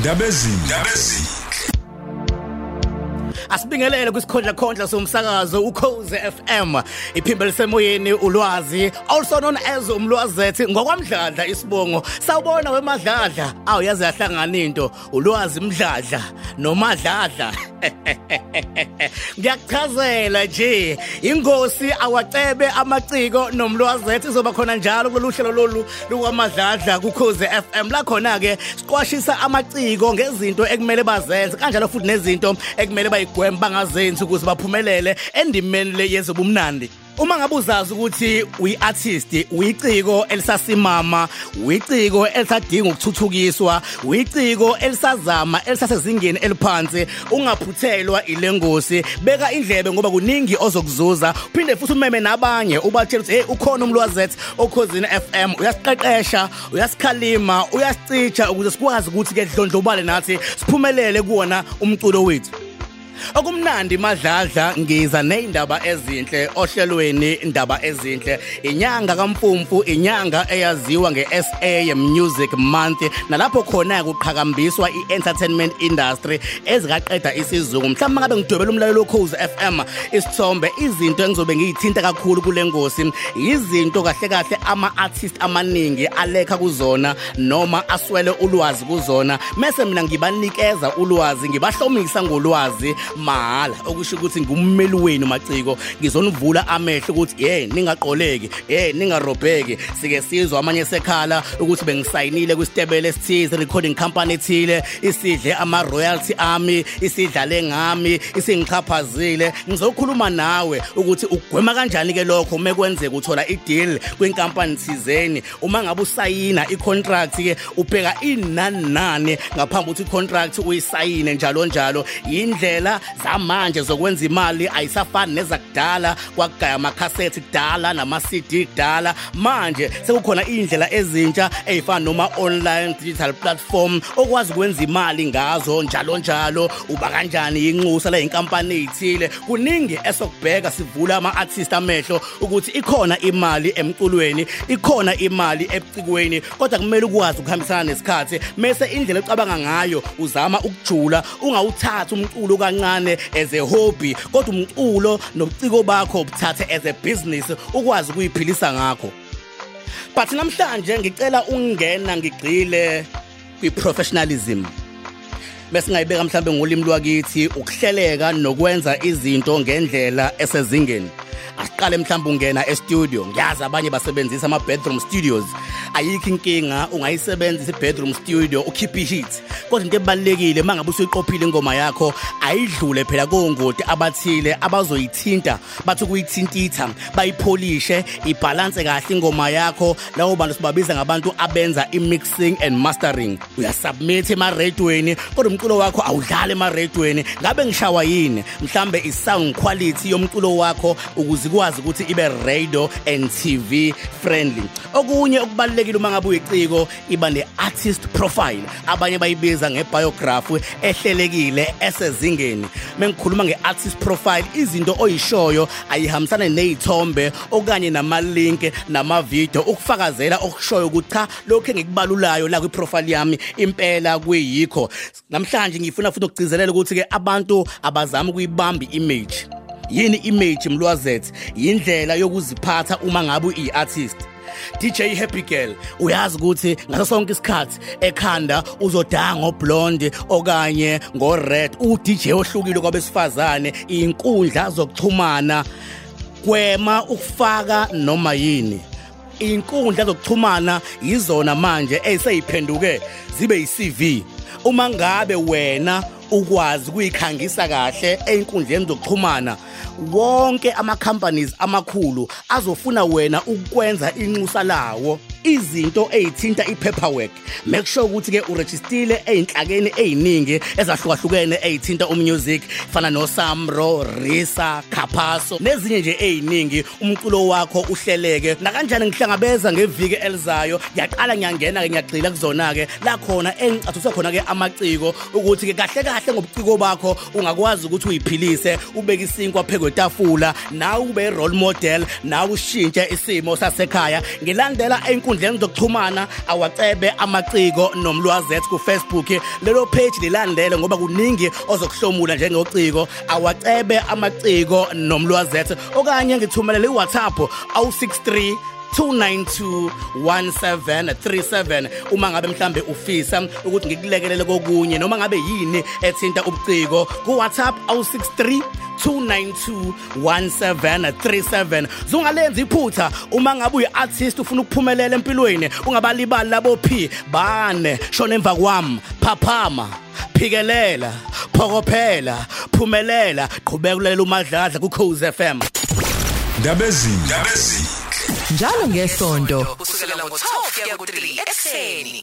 ndabezini. Asibingelele kwisikhondla khondla somsakazo ukhoze FM iphimbo lisemoyeni ulwazi also known as umlwazethi ngokwamdladla isibongo. Sawubona wemadladla. Awu yazi yahlangana into. Ulwazi mdladla. Nomadladla ngiyakuchazela nje ingosi awacebe amaciko nomlwazethi izoba khona njalo kulolu hlelo lolu lukwamadladla kukhoze FM la khona ke siqwashisa amaciko ngezinto ekumele bazenze kanjalo futhi nezinto ekumele bayigweme bangazenzi ukuze baphumelele endimeni le yezobumnandi. Uma ngabe uzazi ukuthi uyi-artist, uyiciko elisasimama, uyiciko elisadinga ukuthuthukiswa, uyiciko elisazama elisasezingeni eliphansi, ungaphuthelwa ilengosi, beka indlebe ngoba kuningi ozokuzuza, uphinde futhi umeme nabanye ubatshela ukuthi hey ukhona umlwazethu okhosini FM, uyasiqeqesha, uyasikhalima, uyasicitsha ukuze sikwazi ukuthi ke dlondlobale nathi siphumelele kuona umculo wethu. Okumnandi madladla ngiza nezindaba ezinhle ohlelweni indaba ezinhle. Inyanga kaMfumfu inyanga eyaziwa ngeSA Music Month nalapho khona kuqhakambiswa ientertainment industry ezikaqeda isizungu mhlawumbe ngabe ngidwebela umlalelo okhoze FM isithombe izinto engizobe ngiyithinta kakhulu kule ngosi izinto kahle kahle ama artist amaningi alekha kuzona noma aswele ulwazi kuzona. Mase mina ngibanikeza ulwazi ngibahlomisa ngolwazi mahala okusho ukuthi ngummeli wenu maciko ngizonivula amehlo ukuthi hey ningaqoleki hey ningarobheki. Sike sizwe amanye sekhala ukuthi bengisayinile kwisitebele esithize recording company ethile isidle ama royalty ami isidlale ngami isingichaphazile. Ngizokhuluma nawe ukuthi ugwema kanjani ke lokho mekwenzeka uthola ideal kwinkampani thizeni? Uma ngabe usayina icontract ke ubheka inani nani ngaphambi ukuthi icontract uyisayine njalo njalo. Indlela zamanje zokwenza imali ayisafani nezakudala kwakugaya amakhasethi kudala nama CD kudala. Manje sekukhona indlela ezintsha ezifana noma online digital platform okwazi ukwenza imali ngazo njalo njalo. Uba kanjani inxusa la inkampani ezithile kuningi esokubheka sivula ama artist amehlo ukuthi ikhona imali emculweni ikhona imali ebucikweni kodwa kumele ukwazi ukuhambisana nesikhathi. Mase indlela ecabanga ngayo uzama ukujula ungawuthatha umculo kancane as a hobby kodwa umculo nobuciko bakho ubuthathe as a business ukwazi ukuyiphilisa ngakho. But namhlanje ngicela ungena ngigcile kwi-professionalism. Bese ngayibeka mhlambe ngolimi lwakithi ukuhleleka nokwenza izinto ngendlela esezingeni. Asiqale mhlawumbe ungena e-studio ngiyazi abanye basebenzisa ama-bedroom studios. Ayikho inkinga ungayisebenzisa i-bedroom studio ukhiphe i-hit kodwa into ebalulekile uma ngabe usuyiqophile ingoma yakho ayidlule phela kongoti abathile abazoyithinta bathi ukuyithintitha bayipholishe ibhalanse kahle ingoma yakho. Lawo bantu sibabiza ngabantu abenza i-mixing and mastering. Uyasubmit ema-radweni kodwa umculo wakho awudlali ema-radweni ngabe ngishawa yini? Mhlambe i-sound quality yomculo wakho ukuze ikwazi ukuthi ibe radio and TV friendly. Okunye okubalekile uma ngabe uyiciko iba ne-artist profile. Abanye bayibiza ngebiography ehlelekile esezingeni. Mengikhuluma nge-artist profile izinto oyishoyo ayihambisane nezithombe okanye nama-link nama-video ukufakazela okushoyo ukuthi cha lokhu engikubalulayo la kwiprofile yami impela kuyikho. Namhlanje ngifuna futhi ukugcizelela ukuthi-ke abantu abazami ukuyibamba i-image yini image mlwazethu indlela yokuziphatha uma ngabe uyi-artist DJ Happy Girl uyazi ukuthi ngaso sonke isikhathi ekhanda uzodanga ngoblonde okanye ngored. U DJ ohlukile kwabesifazane inkundla zokuxhumana. Kwema ukufaka noma yini? Inkundla zokuxhumana yizona manje eziseyiphenduke zibe yi-CV uma ngabe wena ukwazi kuyikhangisa kahle einkundleni zokuxhumana. Wonke ama companies amakhulu azofuna wena ukwenza inxusa lawo. Izinto ezithinta ipaperwork. Make sure ukuthi ke uregistile einhlakeni eziningi ezahlukahlukene ezithinta umusic fana no Samro, Risa, Khapaso nezinye nje eziningi umculo wakho uhleleke. Na kanjani ngihlangabeza ngeviki elizayo ngiyaqala ngiyangena ke ngiyagxila kuzona ke la khona engicathusa khona ke amaciko ukuthi ke kahle kahle ngobuciko bakho ungakwazi ukuthi uyiphilise ubeke isinkwa pheko etafula nawe ube role model nawe ushintshe isimo sasekhaya. Ngilandela einkundleni ezinkundleni zokuxhumana awacebe amaciko nomlwazethu ku Facebook lelo page lilandele ngoba kuningi ozokuhlomula njengociko. Awacebe amaciko nomlwazethu okanye ngithumelele iWhatsApp awu63 2921737 uma ngabe mhlambe ufisa ukuthi ngikulekelele kokunye noma ngabe yini ethinta ubuciko ku WhatsApp awu63 2921737 zungalenza iphutha. Uma ngabe uyi artist ufuna ukuphumelela empilweni ungabalibali labo P. Bane. Shona emva kwami. Phaphama. Phikelela. Phokophela. Phumelela. Qhubeka ulela umadladla ku Khosi FM Ndabezini Ndabezini njalo ngesonto kusukela ngo-12 kuya ku-3 ekuseni.